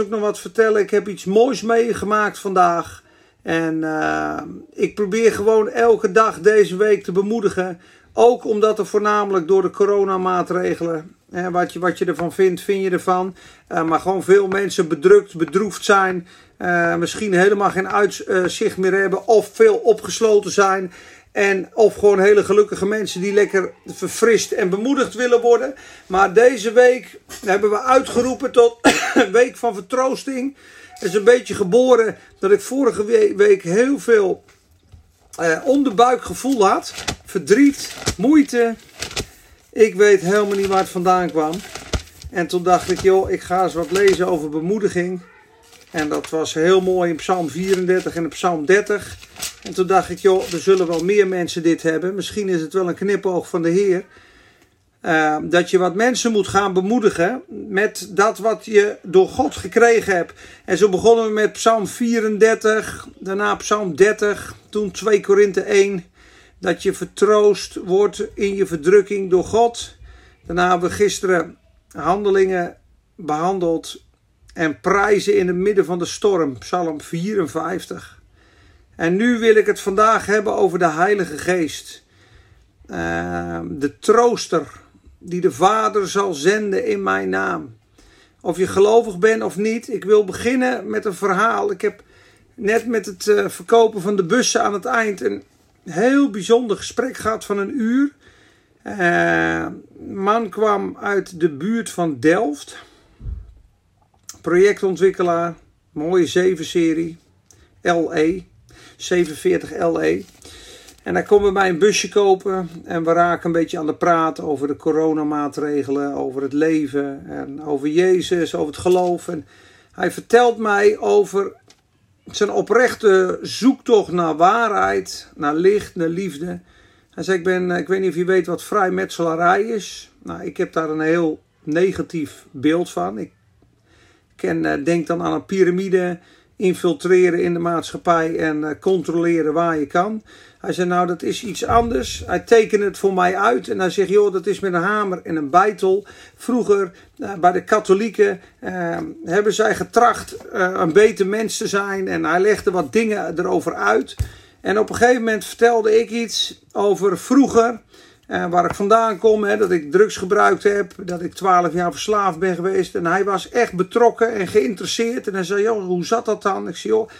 ook nog wat vertellen. Ik heb iets moois meegemaakt vandaag. En uh, ik probeer gewoon elke dag deze week te bemoedigen. Ook omdat er voornamelijk door de coronamaatregelen, hè, wat, je, wat je ervan vindt, vind je ervan. Uh, maar gewoon veel mensen bedrukt, bedroefd zijn. Uh, misschien helemaal geen uitzicht meer hebben. Of veel opgesloten zijn. En of gewoon hele gelukkige mensen die lekker verfrist en bemoedigd willen worden. Maar deze week hebben we uitgeroepen tot week van vertroosting. Het is een beetje geboren dat ik vorige week heel veel eh, onderbuikgevoel had. Verdriet, moeite. Ik weet helemaal niet waar het vandaan kwam. En toen dacht ik, joh, ik ga eens wat lezen over bemoediging. En dat was heel mooi in Psalm 34 en in Psalm 30. En toen dacht ik, joh, er zullen wel meer mensen dit hebben. Misschien is het wel een knipoog van de Heer. Uh, dat je wat mensen moet gaan bemoedigen met dat wat je door God gekregen hebt. En zo begonnen we met Psalm 34, daarna Psalm 30, toen 2 Korinthe 1. Dat je vertroost wordt in je verdrukking door God. Daarna hebben we gisteren handelingen behandeld en prijzen in het midden van de storm, Psalm 54. En nu wil ik het vandaag hebben over de Heilige Geest. Uh, de trooster die de Vader zal zenden in mijn naam. Of je gelovig bent of niet, ik wil beginnen met een verhaal. Ik heb net met het uh, verkopen van de bussen aan het eind een heel bijzonder gesprek gehad van een uur. Uh, man kwam uit de buurt van Delft projectontwikkelaar, mooie 7-serie, LE, 47 LE. En hij kon bij mij een busje kopen en we raken een beetje aan de praat over de coronamaatregelen, over het leven en over Jezus, over het geloof. En hij vertelt mij over zijn oprechte zoektocht naar waarheid, naar licht, naar liefde. Hij zei, ik, ben, ik weet niet of je weet wat vrijmetselarij is. Nou, ik heb daar een heel negatief beeld van. Ik ken, uh, denk dan aan een piramide, infiltreren in de maatschappij en uh, controleren waar je kan. Hij zei, nou dat is iets anders. Hij tekende het voor mij uit en hij zegt, joh, dat is met een hamer en een bijtel. Vroeger uh, bij de katholieken hebben zij getracht een beter mens te zijn en hij legde wat dingen erover uit. En op een gegeven moment vertelde ik iets over vroeger. Uh, waar ik vandaan kom, hè, dat ik drugs gebruikt heb, dat ik twaalf jaar verslaafd ben geweest. En hij was echt betrokken en geïnteresseerd. En hij zei, joh, hoe zat dat dan? Ik zei, joh,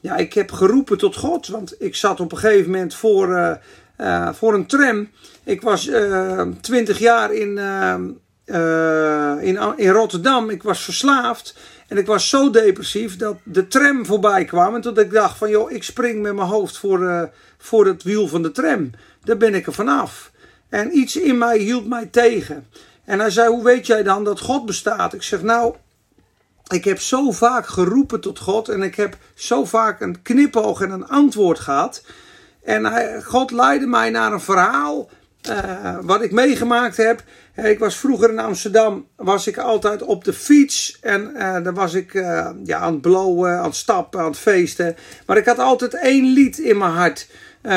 ja, ik heb geroepen tot God. Want ik zat op een gegeven moment voor, uh, uh, voor een tram. Ik was twintig jaar in, in, in Rotterdam. Ik was verslaafd. En ik was zo depressief dat de tram voorbij kwam. En toen ik dacht van, joh, ik spring met mijn hoofd voor, voor het wiel van de tram. Daar ben ik er vanaf. En iets in mij hield mij tegen. En hij zei: Hoe weet jij dan dat God bestaat? Ik zeg: Nou, ik heb zo vaak geroepen tot God. En ik heb zo vaak een knipoog en een antwoord gehad. En God leidde mij naar een verhaal. Uh, wat ik meegemaakt heb. Ik was vroeger in Amsterdam, was ik altijd op de fiets. En uh, dan was ik ja, aan het blowen, aan het stappen, aan het feesten. Maar ik had altijd één lied in mijn hart.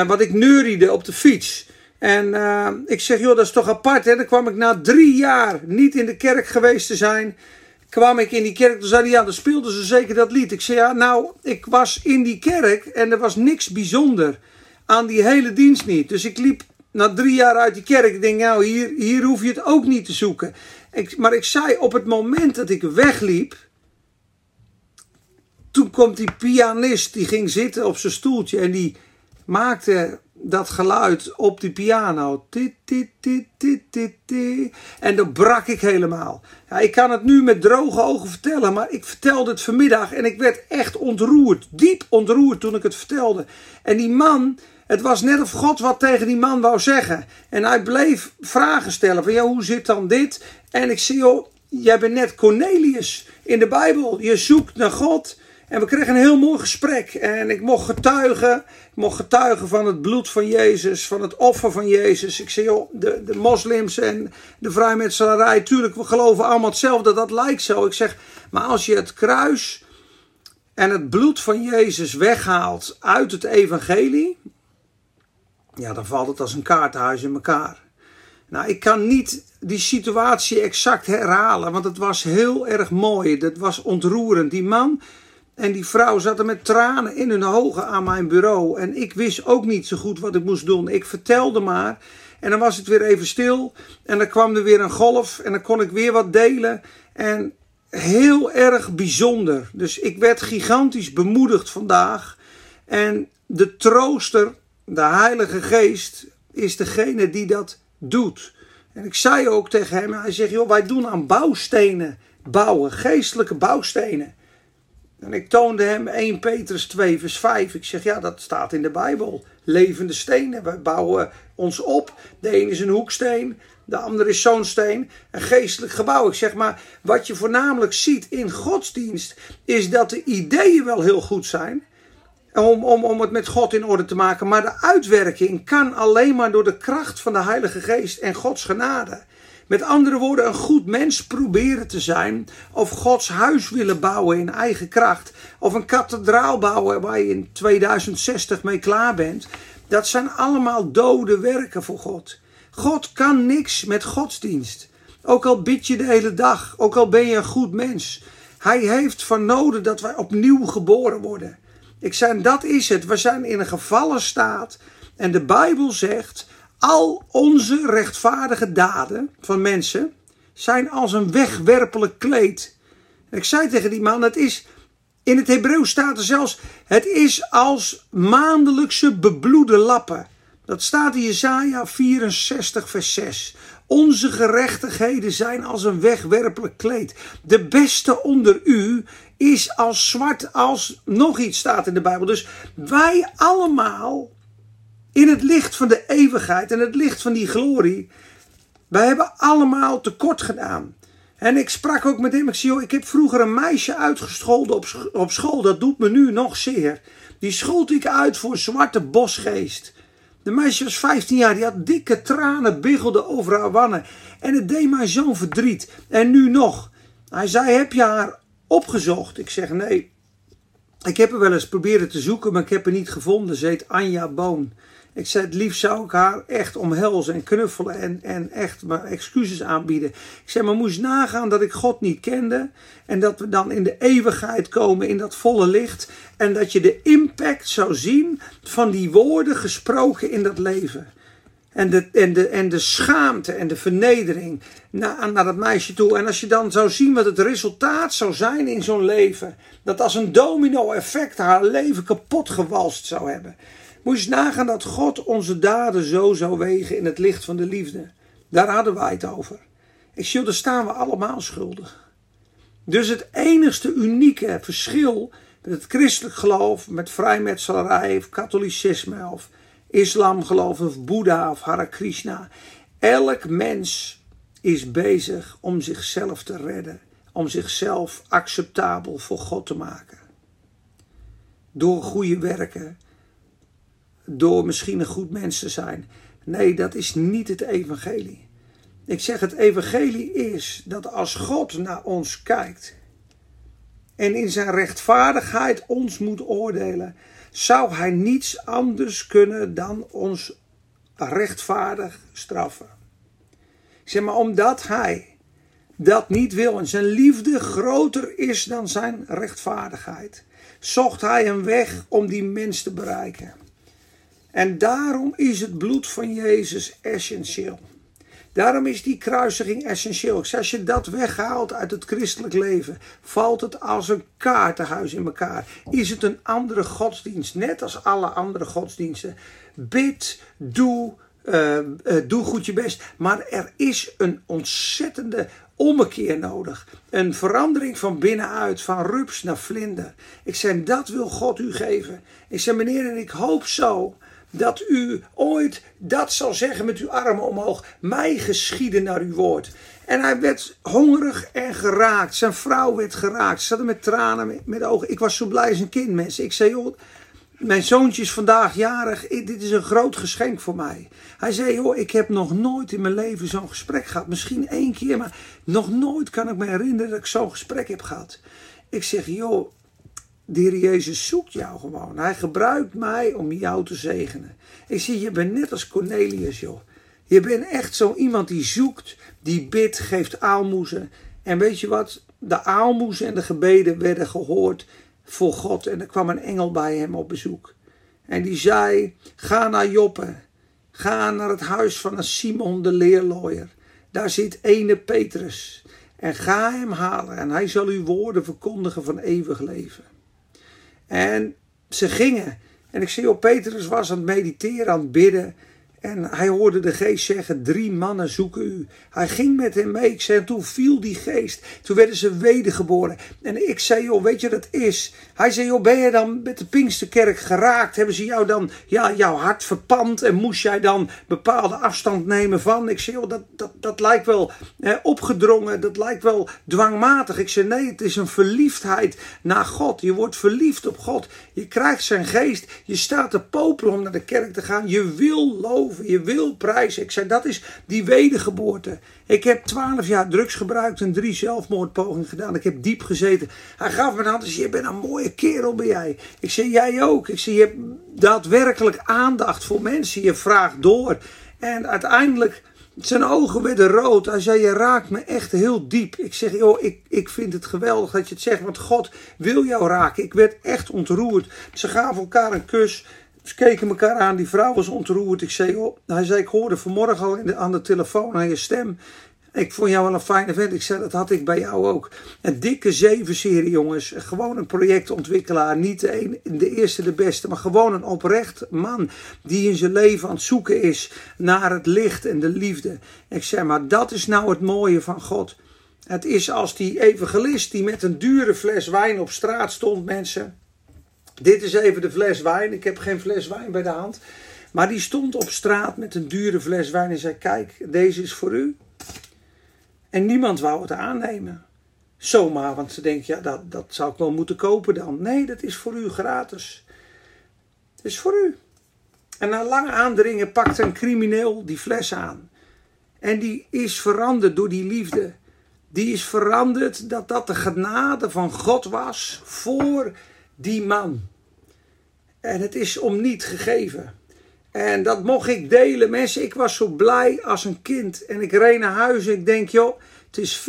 wat ik neuriede op de fiets. En uh, ik zeg, joh, dat is toch apart. Hè? Dan kwam ik na drie jaar niet in de kerk geweest te zijn. Kwam ik in die kerk, toen zei hij, ja, dan speelden ze zeker dat lied. Ik zei, ja, nou, ik was in die kerk en er was niks bijzonder aan die hele dienst niet. Dus ik liep na drie jaar uit die kerk. Ik denk, nou, hier, hier hoef je het ook niet te zoeken. Ik, maar ik zei, op het moment dat ik wegliep, toen komt die pianist, die ging zitten op zijn stoeltje en die maakte dat geluid op die piano. En dan brak ik helemaal. Ja, ik kan het nu met droge ogen vertellen, maar ik vertelde het vanmiddag en ik werd echt ontroerd. Diep ontroerd toen ik het vertelde. En die man, het was net of God wat tegen die man wou zeggen. En hij bleef vragen stellen van ja, hoe zit dan dit? En ik zie, joh, jij bent net Cornelius in de Bijbel. Je zoekt naar God. En we kregen een heel mooi gesprek. En ik mocht getuigen. Ik mocht getuigen van het bloed van Jezus. Van het offer van Jezus. Ik zei, joh, de, de moslims en de vrijmetselarij. Tuurlijk, we geloven allemaal hetzelfde. Dat lijkt zo. Ik zeg, maar als je het kruis en het bloed van Jezus weghaalt uit het evangelie. Ja, dan valt het als een kaartenhuis in elkaar. Nou, ik kan niet die situatie exact herhalen, want het was heel erg mooi. Dat was ontroerend. Die man en die vrouw zaten met tranen in hun ogen aan mijn bureau. En ik wist ook niet zo goed wat ik moest doen. Ik vertelde maar. En dan was het weer even stil. En dan kwam er weer een golf. En dan kon ik weer wat delen. En heel erg bijzonder. Dus ik werd gigantisch bemoedigd vandaag. En de trooster, de Heilige Geest, is degene die dat doet. En ik zei ook tegen hem, hij zegt, joh, wij doen aan bouwstenen bouwen, geestelijke bouwstenen. En ik toonde hem 1 Petrus 2 vers 5. Ik zeg, ja, dat staat in de Bijbel. Levende stenen, we bouwen ons op. De een is een hoeksteen, de ander is zo'n steen. Een geestelijk gebouw. Ik zeg maar, wat je voornamelijk ziet in godsdienst, is dat de ideeën wel heel goed zijn om, om, om het met God in orde te maken. Maar de uitwerking kan alleen maar door de kracht van de Heilige Geest en Gods genade. Met andere woorden, een goed mens proberen te zijn. Of Gods huis willen bouwen in eigen kracht. Of een kathedraal bouwen waar je in 2060 mee klaar bent. Dat zijn allemaal dode werken voor God. God kan niks met godsdienst. Ook al bid je de hele dag, ook al ben je een goed mens. Hij heeft van nodig dat wij opnieuw geboren worden. Ik zei, dat is het. We zijn in een gevallen staat. En de Bijbel zegt, al onze rechtvaardige daden van mensen zijn als een wegwerpelijk kleed. Ik zei tegen die man, het is, in het Hebreeuws staat er zelfs, het is als maandelijkse bebloede lappen. Dat staat in Jesaja 64 vers 6. Onze gerechtigheden zijn als een wegwerpelijk kleed. De beste onder u is als zwart als nog iets staat in de Bijbel. Dus wij allemaal in het licht van de eeuwigheid en het licht van die glorie. Wij hebben allemaal tekort gedaan. En ik sprak ook met hem. Ik zei, joh, ik heb vroeger een meisje uitgescholden op, op school. Dat doet me nu nog zeer. Die schold ik uit voor zwarte bosgeest. De meisje was 15 jaar, die had dikke tranen, biggelden over haar wangen. En het deed mij zo'n verdriet. En nu nog. Hij zei, heb je haar opgezocht? Ik zeg, nee. Ik heb er wel eens proberen te zoeken, maar ik heb haar niet gevonden. Ze heet Anja Boon. Ik zei, het liefst zou ik haar echt omhelzen en knuffelen en, en echt mijn excuses aanbieden. Ik zei, maar moest nagaan dat ik God niet kende. En dat we dan in de eeuwigheid komen in dat volle licht. En dat je de impact zou zien van die woorden gesproken in dat leven. En de, en, de, en de schaamte en de vernedering naar, naar dat meisje toe. En als je dan zou zien wat het resultaat zou zijn in zo'n leven. Dat als een domino effect haar leven kapot gewalst zou hebben. Moet je eens nagaan dat God onze daden zo zou wegen in het licht van de liefde. Daar hadden wij het over. Ik zie, daar staan we allemaal schuldig. Dus het enigste unieke verschil met het christelijk geloof, met vrijmetselarij of katholicisme of islamgeloof of Boeddha of Hare Krishna. Elk mens is bezig om zichzelf te redden, om zichzelf acceptabel voor God te maken. Door goede werken, door misschien een goed mens te zijn. Nee, dat is niet het evangelie. Ik zeg het evangelie is dat als God naar ons kijkt en in zijn rechtvaardigheid ons moet oordelen, zou hij niets anders kunnen dan ons rechtvaardig straffen. Zeg maar omdat hij dat niet wil en zijn liefde groter is dan zijn rechtvaardigheid, zocht hij een weg om die mens te bereiken. En daarom is het bloed van Jezus essentieel. Daarom is die kruisiging essentieel. Als je dat weghaalt uit het christelijk leven, valt het als een kaartenhuis in elkaar. Is het een andere godsdienst, net als alle andere godsdiensten. Bid, doe, uh, uh, doe goed je best. Maar er is een ontzettende ommekeer nodig. Een verandering van binnenuit, van rups naar vlinder. Ik zei, dat wil God u geven. Ik zei, meneer, en ik hoop zo dat u ooit dat zal zeggen met uw armen omhoog. Mij geschieden naar uw woord. En hij werd hongerig en geraakt. Zijn vrouw werd geraakt. Ze zat met tranen met, ogen. Ik was zo blij als een kind, mensen. Ik zei, joh, mijn zoontje is vandaag jarig. Dit is een groot geschenk voor mij. Hij zei, joh, ik heb nog nooit in mijn leven zo'n gesprek gehad. Misschien één keer, maar nog nooit kan ik me herinneren dat ik zo'n gesprek heb gehad. Ik zeg, joh, de Jezus zoekt jou gewoon. Hij gebruikt mij om jou te zegenen. Ik zie, je bent net als Cornelius, joh. Je bent echt zo iemand die zoekt, die bidt, geeft aalmoezen. En weet je wat? De aalmoezen en de gebeden werden gehoord voor God. En er kwam een engel bij hem op bezoek. En die zei: Ga naar Joppe. Ga naar het huis van een Simon de leerlooier. Daar zit ene Petrus. En ga hem halen. En hij zal uw woorden verkondigen van eeuwig leven. En ze gingen. En ik zie op Petrus was aan het mediteren, aan het bidden. En hij hoorde de geest zeggen: Drie mannen zoeken u. Hij ging met hem mee. Ik zei: Toen viel die geest. Toen werden ze wedergeboren. En ik zei: Joh, weet je het is? Hij zei: Joh, ben je dan met de Pinksterkerk geraakt? Hebben ze jou dan ja, jouw hart verpand? En moest jij dan bepaalde afstand nemen van? Ik zei: Joh, dat, dat, dat lijkt wel opgedrongen. Dat lijkt wel dwangmatig. Ik zei: Nee, het is een verliefdheid naar God. Je wordt verliefd op God. Je krijgt zijn geest. Je staat te popelen om naar de kerk te gaan. Je wil loven je wil prijzen. Ik zei, dat is die wedergeboorte. Ik heb twaalf jaar drugs gebruikt en drie zelfmoordpogingen gedaan. Ik heb diep gezeten. Hij gaf me een hand zei, je bent een mooie kerel ben jij. Ik zei, jij ook. Ik zei, je hebt daadwerkelijk aandacht voor mensen. Je vraagt door. En uiteindelijk, zijn ogen werden rood. Hij zei, je raakt me echt heel diep. Ik zeg, joh, ik, ik vind het geweldig dat je het zegt. Want God wil jou raken. Ik werd echt ontroerd. Ze gaven elkaar een kus. Ze keken elkaar aan, die vrouw was ontroerd. Ik zei, oh, hij zei, ik hoorde vanmorgen al aan de telefoon aan je stem. Ik vond jou wel een fijne vent. Ik zei, dat had ik bij jou ook. Een dikke zeven serie, jongens. Gewoon een projectontwikkelaar. Niet de, de eerste, de beste. Maar gewoon een oprecht man. Die in zijn leven aan het zoeken is naar het licht en de liefde. Ik zei, maar dat is nou het mooie van God. Het is als die evangelist die met een dure fles wijn op straat stond, mensen. Dit is even de fles wijn. Ik heb geen fles wijn bij de hand. Maar die stond op straat met een dure fles wijn en zei: Kijk, deze is voor u. En niemand wou het aannemen. Zomaar, want ze denken: Ja, dat, dat zou ik wel moeten kopen dan. Nee, dat is voor u gratis. Het is voor u. En na lang aandringen pakt een crimineel die fles aan. En die is veranderd door die liefde. Die is veranderd dat dat de genade van God was voor die man. En het is om niet gegeven. En dat mocht ik delen. Mensen, ik was zo blij als een kind. En ik reed naar huis en ik denk, joh, het is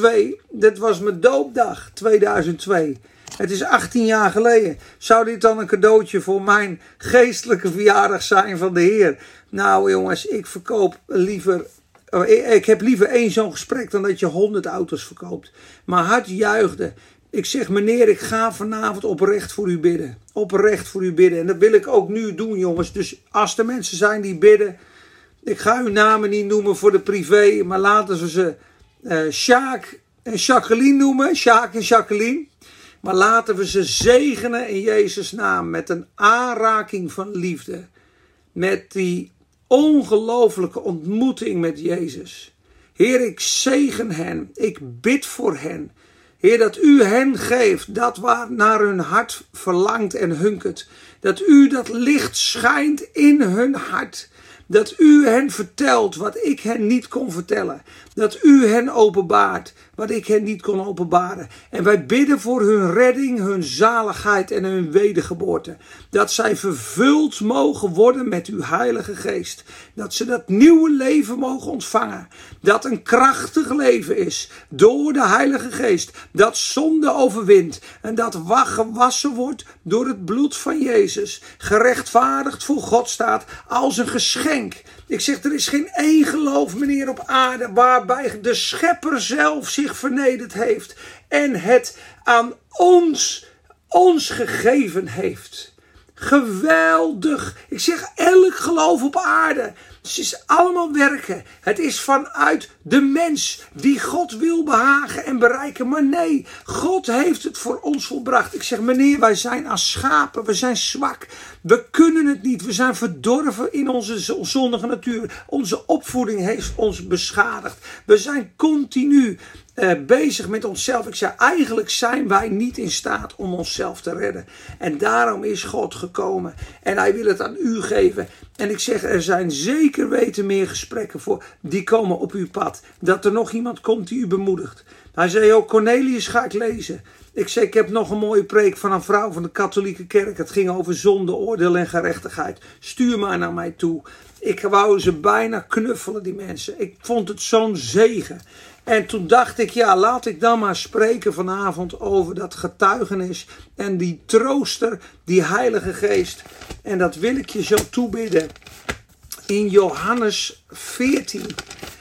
24-2. Dit was mijn doopdag, 2002. Het is 18 jaar geleden. Zou dit dan een cadeautje voor mijn geestelijke verjaardag zijn van de Heer? Nou jongens, ik verkoop liever oh, ik heb liever één zo'n gesprek dan dat je honderd auto's verkoopt. Maar hart juichte. Ik zeg, meneer, ik ga vanavond oprecht voor u bidden. Oprecht voor u bidden. En dat wil ik ook nu doen, jongens. Dus als er mensen zijn die bidden. Ik ga uw namen niet noemen voor de privé. Maar laten we ze uh, Sjaak en Jacqueline noemen. Sjaak en Jacqueline. Maar laten we ze zegenen in Jezus' naam. Met een aanraking van liefde. Met die ongelofelijke ontmoeting met Jezus. Heer, ik zegen hen. Ik bid voor hen. Heer, dat u hen geeft dat waar naar hun hart verlangt en hunkert. Dat u dat licht schijnt in hun hart. Dat u hen vertelt wat ik hen niet kon vertellen. Dat u hen openbaart wat ik hen niet kon openbaren. En wij bidden voor hun redding, hun zaligheid en hun wedergeboorte. Dat zij vervuld mogen worden met uw Heilige Geest. Dat ze dat nieuwe leven mogen ontvangen. Dat een krachtig leven is door de Heilige Geest. Dat zonde overwint en dat gewassen wordt door het bloed van Jezus. Gerechtvaardigd voor God staat als een geschenk. Ik zeg, er is geen één geloof, meneer, op aarde waarbij de schepper zelf zich vernederd heeft en het aan ons, ons gegeven heeft. Geweldig. Ik zeg, elk geloof op aarde het is allemaal werken. Het is vanuit de mens die God wil behagen en bereiken. Maar nee, God heeft het voor ons volbracht. Ik zeg, meneer, wij zijn als schapen. We zijn zwak. We kunnen het niet. We zijn verdorven in onze zondige natuur. Onze opvoeding heeft ons beschadigd. We zijn continu uh, bezig met onszelf. Ik zei, eigenlijk zijn wij niet in staat om onszelf te redden. En daarom is God gekomen. En hij wil het aan u geven. En ik zeg, er zijn zeker weten meer gesprekken voor. Die komen op uw pad. Dat er nog iemand komt die u bemoedigt. Hij zei ook, Cornelius ga ik lezen. Ik zei, ik heb nog een mooie preek van een vrouw van de katholieke kerk. Het ging over zonde, oordeel en gerechtigheid. Stuur maar naar mij toe. Ik wou ze bijna knuffelen, die mensen. Ik vond het zo'n zegen. En toen dacht ik, ja, laat ik dan maar spreken vanavond over dat getuigenis en die trooster, die Heilige Geest. En dat wil ik je zo toebidden. In Johannes 14,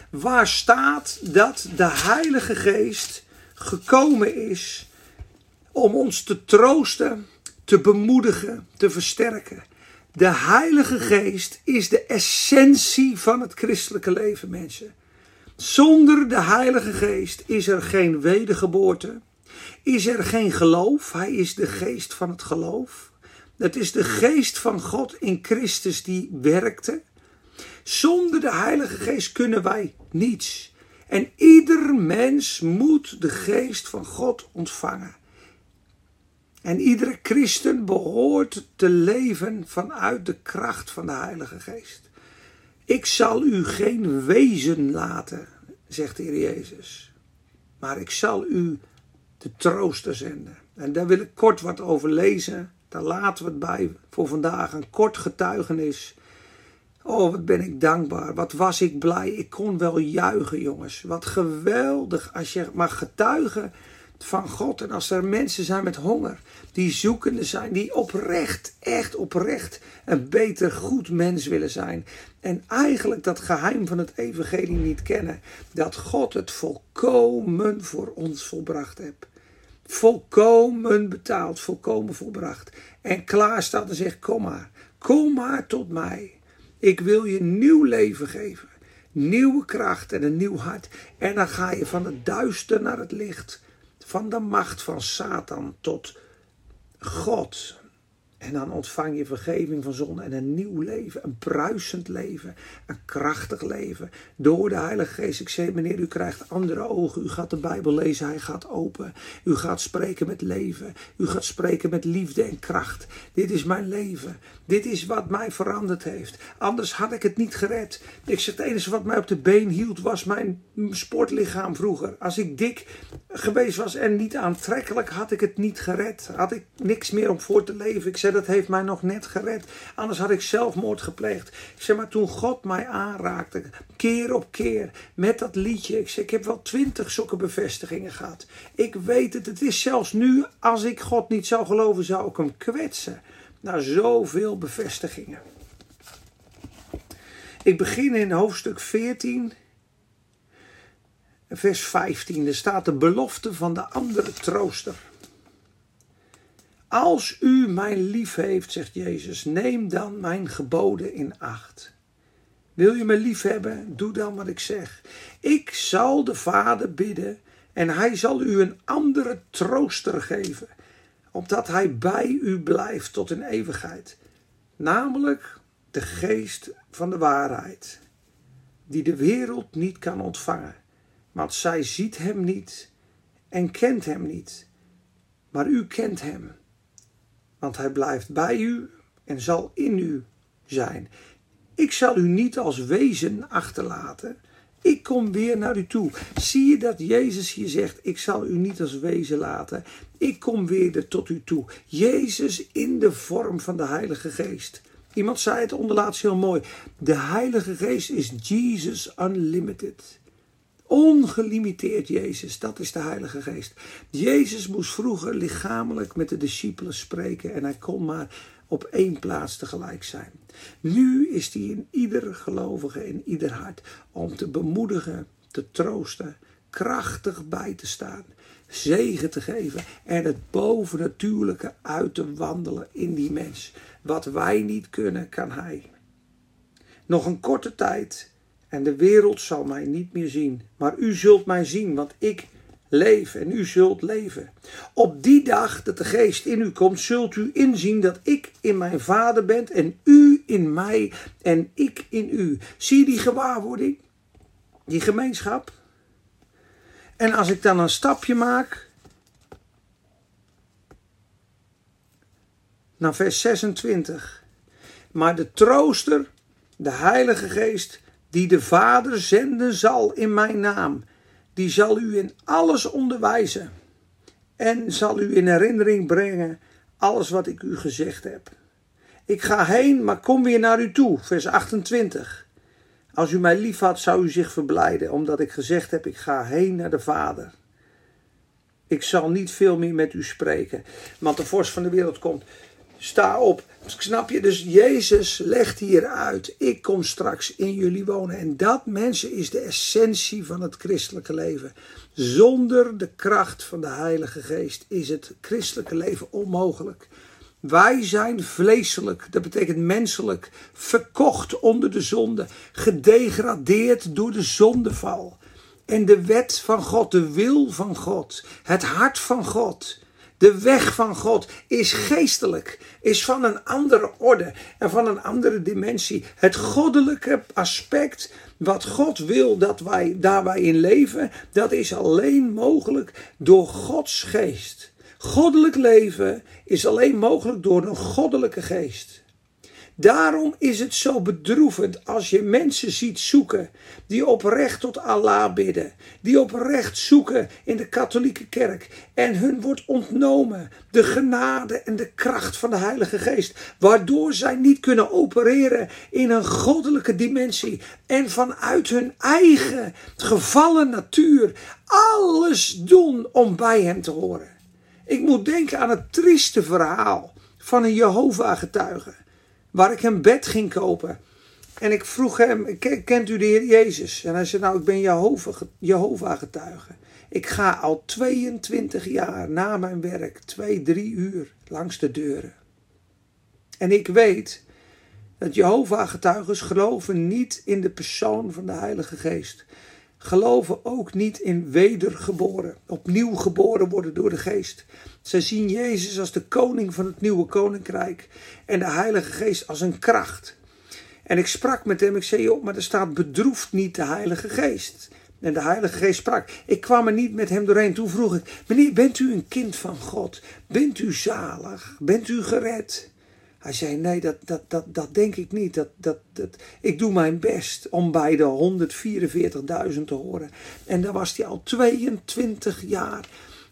waar staat dat de Heilige Geest gekomen is om ons te troosten, te bemoedigen, te versterken. De Heilige Geest is de essentie van het christelijke leven, mensen. Zonder de Heilige Geest is er geen wedergeboorte, is er geen geloof. Hij is de geest van het geloof. Het is de geest van God in Christus die werkte. Zonder de Heilige Geest kunnen wij niets. En ieder mens moet de geest van God ontvangen. En iedere christen behoort te leven vanuit de kracht van de Heilige Geest. Ik zal u geen wezen laten, zegt de Heer Jezus. Maar ik zal u de trooster zenden. En daar wil ik kort wat over lezen. Daar laten we het bij voor vandaag. Een kort getuigenis. Oh, wat ben ik dankbaar. Wat was ik blij. Ik kon wel juichen, jongens. Wat geweldig als je mag getuigen van God. En als er mensen zijn met honger, die zoekende zijn, die oprecht, echt oprecht een beter goed mens willen zijn. En eigenlijk dat geheim van het evangelie niet kennen. Dat God het volkomen voor ons volbracht heeft. Volkomen betaald, volkomen volbracht. En klaar staat en zegt, kom maar, kom maar tot mij. Ik wil je nieuw leven geven. Nieuwe kracht en een nieuw hart. En dan ga je van het duister naar het licht van de macht van Satan tot God. En dan ontvang je vergeving van zonde en een nieuw leven, een bruisend leven, een krachtig leven. Door de Heilige Geest. Ik zeg, meneer, u krijgt andere ogen. U gaat de Bijbel lezen, hij gaat open. U gaat spreken met leven. U gaat spreken met liefde en kracht. Dit is mijn leven. Dit is wat mij veranderd heeft. Anders had ik het niet gered. Ik zeg, het enige wat mij op de been hield was mijn sportlichaam vroeger. Als ik dik geweest was en niet aantrekkelijk, had ik het niet gered. Had ik niks meer om voor te leven. Ik zeg, dat heeft mij nog net gered. Anders had ik zelfmoord gepleegd. Ik maar, toen God mij aanraakte, keer op keer, met dat liedje. Ik zeg, ik heb wel twintig zulke bevestigingen gehad. Ik weet het, het is zelfs nu, als ik God niet zou geloven, zou ik hem kwetsen. Naar zoveel bevestigingen. Ik begin in hoofdstuk 14, vers 15. Er staat de belofte van de andere trooster. Als u mij lief heeft, zegt Jezus, neem dan mijn geboden in acht. Wil je me lief hebben? Doe dan wat ik zeg. Ik zal de Vader bidden en hij zal u een andere trooster geven, opdat hij bij u blijft tot in eeuwigheid. Namelijk de geest van de waarheid, die de wereld niet kan ontvangen, want zij ziet hem niet en kent hem niet. Maar u kent hem want hij blijft bij u en zal in u zijn. Ik zal u niet als wezen achterlaten. Ik kom weer naar u toe. Zie je dat Jezus hier zegt: Ik zal u niet als wezen laten. Ik kom weer tot u toe. Jezus in de vorm van de Heilige Geest. Iemand zei het onderlaatst heel mooi. De Heilige Geest is Jesus Unlimited. Ongelimiteerd Jezus, dat is de Heilige Geest. Jezus moest vroeger lichamelijk met de discipelen spreken en hij kon maar op één plaats tegelijk zijn. Nu is hij in ieder gelovige, in ieder hart, om te bemoedigen, te troosten, krachtig bij te staan, zegen te geven en het bovennatuurlijke uit te wandelen in die mens. Wat wij niet kunnen, kan hij. Nog een korte tijd en de wereld zal mij niet meer zien. Maar u zult mij zien, want ik leef en u zult leven. Op die dag dat de geest in u komt, zult u inzien dat ik in mijn vader ben en u in mij en ik in u. Zie die gewaarwording? Die gemeenschap? En als ik dan een stapje maak naar vers 26. Maar de trooster, de Heilige Geest, die de Vader zenden zal in mijn naam, die zal u in alles onderwijzen en zal u in herinnering brengen alles wat ik u gezegd heb. Ik ga heen, maar kom weer naar u toe. Vers 28. Als u mij lief had, zou u zich verblijden, omdat ik gezegd heb: Ik ga heen naar de Vader. Ik zal niet veel meer met u spreken, want de vorst van de wereld komt. Sta op. Snap je? Dus Jezus legt hier uit: Ik kom straks in jullie wonen. En dat, mensen, is de essentie van het christelijke leven. Zonder de kracht van de Heilige Geest is het christelijke leven onmogelijk. Wij zijn vleeselijk, dat betekent menselijk, verkocht onder de zonde, gedegradeerd door de zondeval. En de wet van God, de wil van God, het hart van God, de weg van God is geestelijk, is van een andere orde en van een andere dimensie. Het goddelijke aspect, wat God wil dat wij daarbij in leven, dat is alleen mogelijk door Gods geest. Goddelijk leven is alleen mogelijk door een goddelijke geest. Daarom is het zo bedroevend als je mensen ziet zoeken die oprecht tot Allah bidden, die oprecht zoeken in de katholieke kerk en hun wordt ontnomen de genade en de kracht van de Heilige Geest, waardoor zij niet kunnen opereren in een goddelijke dimensie en vanuit hun eigen gevallen natuur alles doen om bij Hem te horen. Ik moet denken aan het trieste verhaal van een Jehovah-getuige. Waar ik een bed ging kopen. En ik vroeg hem, kent u de Heer Jezus? En hij zei, nou ik ben Jehovah-getuige. Ik ga al 22 jaar na mijn werk, twee, drie uur langs de deuren. En ik weet dat Jehovah-getuigen geloven niet in de persoon van de Heilige Geest geloven ook niet in wedergeboren, opnieuw geboren worden door de geest. Zij zien Jezus als de koning van het nieuwe koninkrijk en de Heilige Geest als een kracht. En ik sprak met hem, ik zei, joh, maar er staat bedroefd niet de Heilige Geest. En de Heilige Geest sprak. Ik kwam er niet met hem doorheen. Toen vroeg ik, meneer, bent u een kind van God? Bent u zalig? Bent u gered? Hij zei: Nee, dat, dat, dat, dat denk ik niet. Dat, dat, dat, ik doe mijn best om bij de 144.000 te horen. En daar was hij al 22 jaar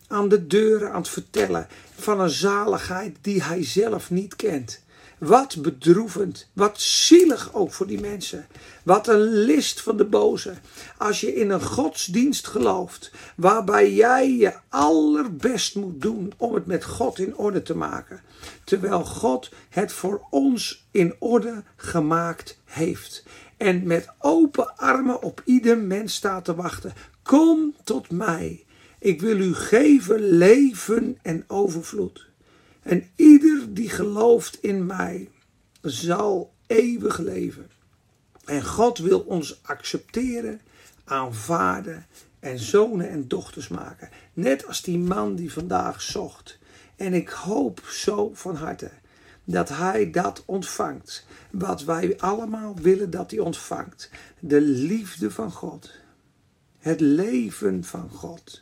aan de deuren aan het vertellen van een zaligheid die hij zelf niet kent. Wat bedroevend, wat zielig ook voor die mensen. Wat een list van de boze. Als je in een godsdienst gelooft, waarbij jij je allerbest moet doen om het met God in orde te maken. Terwijl God het voor ons in orde gemaakt heeft. En met open armen op ieder mens staat te wachten. Kom tot mij. Ik wil u geven leven en overvloed. En ieder die gelooft in mij zal eeuwig leven. En God wil ons accepteren, aanvaarden en zonen en dochters maken. Net als die man die vandaag zocht. En ik hoop zo van harte dat hij dat ontvangt. Wat wij allemaal willen dat hij ontvangt. De liefde van God. Het leven van God.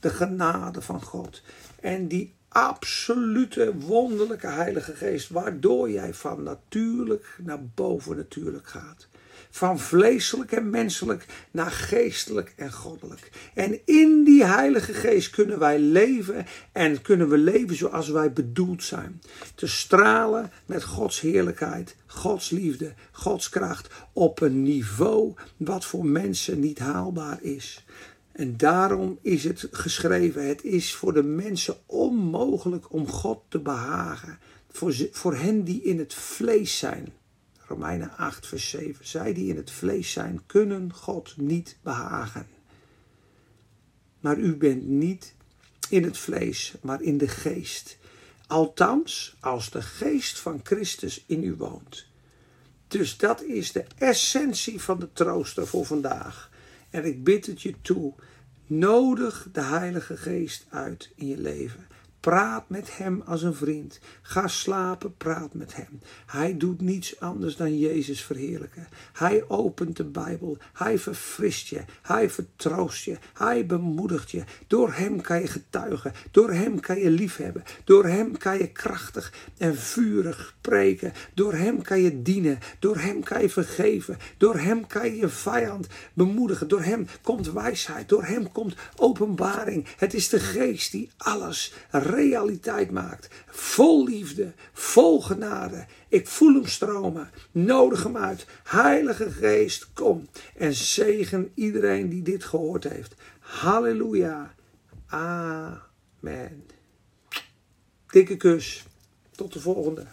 De genade van God. En die absolute wonderlijke Heilige Geest, waardoor jij van natuurlijk naar boven natuurlijk gaat. Van vleeselijk en menselijk naar geestelijk en goddelijk. En in die Heilige Geest kunnen wij leven en kunnen we leven zoals wij bedoeld zijn. Te stralen met Gods heerlijkheid, Gods liefde, Gods kracht op een niveau wat voor mensen niet haalbaar is. En daarom is het geschreven: het is voor de mensen onmogelijk om God te behagen. Voor, voor hen die in het vlees zijn. Romeinen 8, vers 7. Zij die in het vlees zijn, kunnen God niet behagen. Maar u bent niet in het vlees, maar in de geest. Althans, als de geest van Christus in u woont. Dus dat is de essentie van de trooster voor vandaag. En ik bid het je toe. Nodig de Heilige Geest uit in je leven. Praat met hem als een vriend. Ga slapen, praat met hem. Hij doet niets anders dan Jezus verheerlijken. Hij opent de Bijbel. Hij verfrist je. Hij vertroost je. Hij bemoedigt je. Door hem kan je getuigen. Door hem kan je liefhebben. Door hem kan je krachtig en vurig spreken. Door hem kan je dienen. Door hem kan je vergeven. Door hem kan je je vijand bemoedigen. Door hem komt wijsheid. Door hem komt openbaring. Het is de geest die alles realiteit maakt. Vol liefde, vol genade. Ik voel hem stromen. Nodig hem uit. Heilige Geest, kom en zegen iedereen die dit gehoord heeft. Halleluja. Amen. Dikke kus. Tot de volgende.